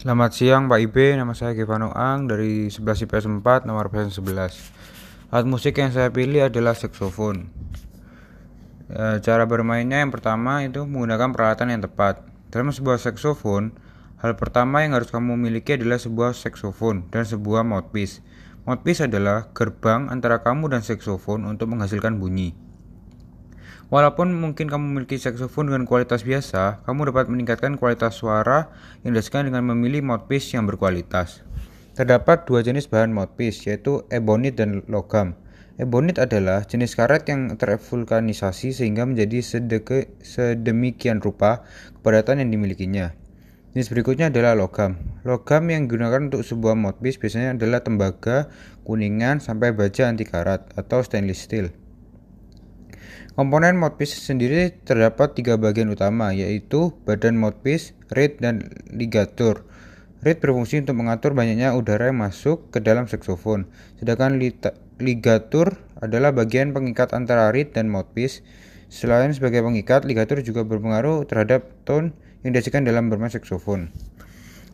Selamat siang Pak Ibe, nama saya Gevano Ang dari 11 IPS 4 nomor absen 11 Alat musik yang saya pilih adalah saksofon e, Cara bermainnya yang pertama itu menggunakan peralatan yang tepat. Dalam sebuah saksofon, hal pertama yang harus kamu miliki adalah sebuah saksofon dan sebuah mouthpiece. Mouthpiece adalah gerbang antara kamu dan saksofon untuk menghasilkan bunyi Walaupun mungkin kamu memiliki saksofon dengan kualitas biasa, kamu dapat meningkatkan kualitas suara yang dihasilkan dengan memilih mouthpiece yang berkualitas. Terdapat dua jenis bahan mouthpiece, yaitu ebonit dan logam. Ebonit adalah jenis karet yang tervulkanisasi sehingga menjadi sedeke, sedemikian rupa kepadatan yang dimilikinya. Jenis berikutnya adalah logam. Logam yang digunakan untuk sebuah mouthpiece biasanya adalah tembaga, kuningan, sampai baja anti karat atau stainless steel. Komponen mouthpiece sendiri terdapat tiga bagian utama, yaitu badan mouthpiece, reed, dan ligatur. Reed berfungsi untuk mengatur banyaknya udara yang masuk ke dalam saksofon, sedangkan ligatur adalah bagian pengikat antara reed dan mouthpiece. Selain sebagai pengikat, ligatur juga berpengaruh terhadap tone yang dihasilkan dalam bermain saksofon.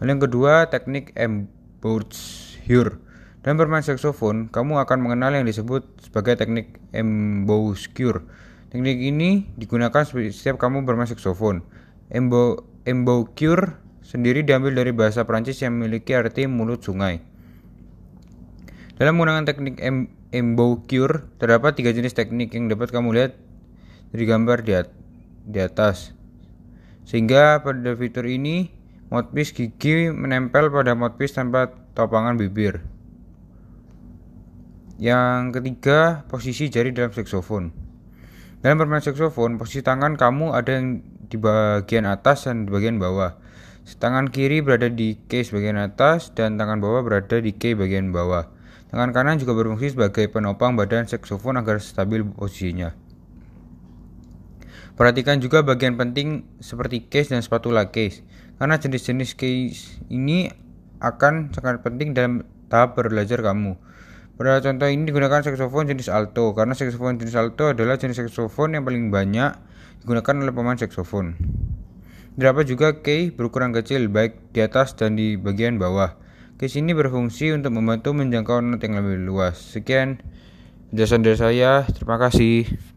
Lalu yang kedua, teknik embouchure. Dalam bermain saksofon, kamu akan mengenal yang disebut sebagai teknik embouchure. Teknik ini digunakan setiap kamu bermain saksofon. Embo, embouchure sendiri diambil dari bahasa Prancis yang memiliki arti mulut sungai. Dalam menggunakan teknik em, embouchure, terdapat tiga jenis teknik yang dapat kamu lihat dari gambar di, di atas. Sehingga pada fitur ini, mouthpiece gigi menempel pada mouthpiece tanpa topangan bibir. Yang ketiga, posisi jari dalam saksofon. Dalam bermain saksofon, posisi tangan kamu ada yang di bagian atas dan di bagian bawah. Tangan kiri berada di case bagian atas dan tangan bawah berada di key bagian bawah. Tangan kanan juga berfungsi sebagai penopang badan saksofon agar stabil posisinya. Perhatikan juga bagian penting seperti case dan spatula case, karena jenis-jenis case ini akan sangat penting dalam tahap belajar kamu. Pada contoh ini digunakan saksofon jenis alto karena saksofon jenis alto adalah jenis saksofon yang paling banyak digunakan oleh pemain saksofon. Terdapat juga key berukuran kecil baik di atas dan di bagian bawah. Case ini berfungsi untuk membantu menjangkau not yang lebih luas. Sekian jelasan dari saya. Terima kasih.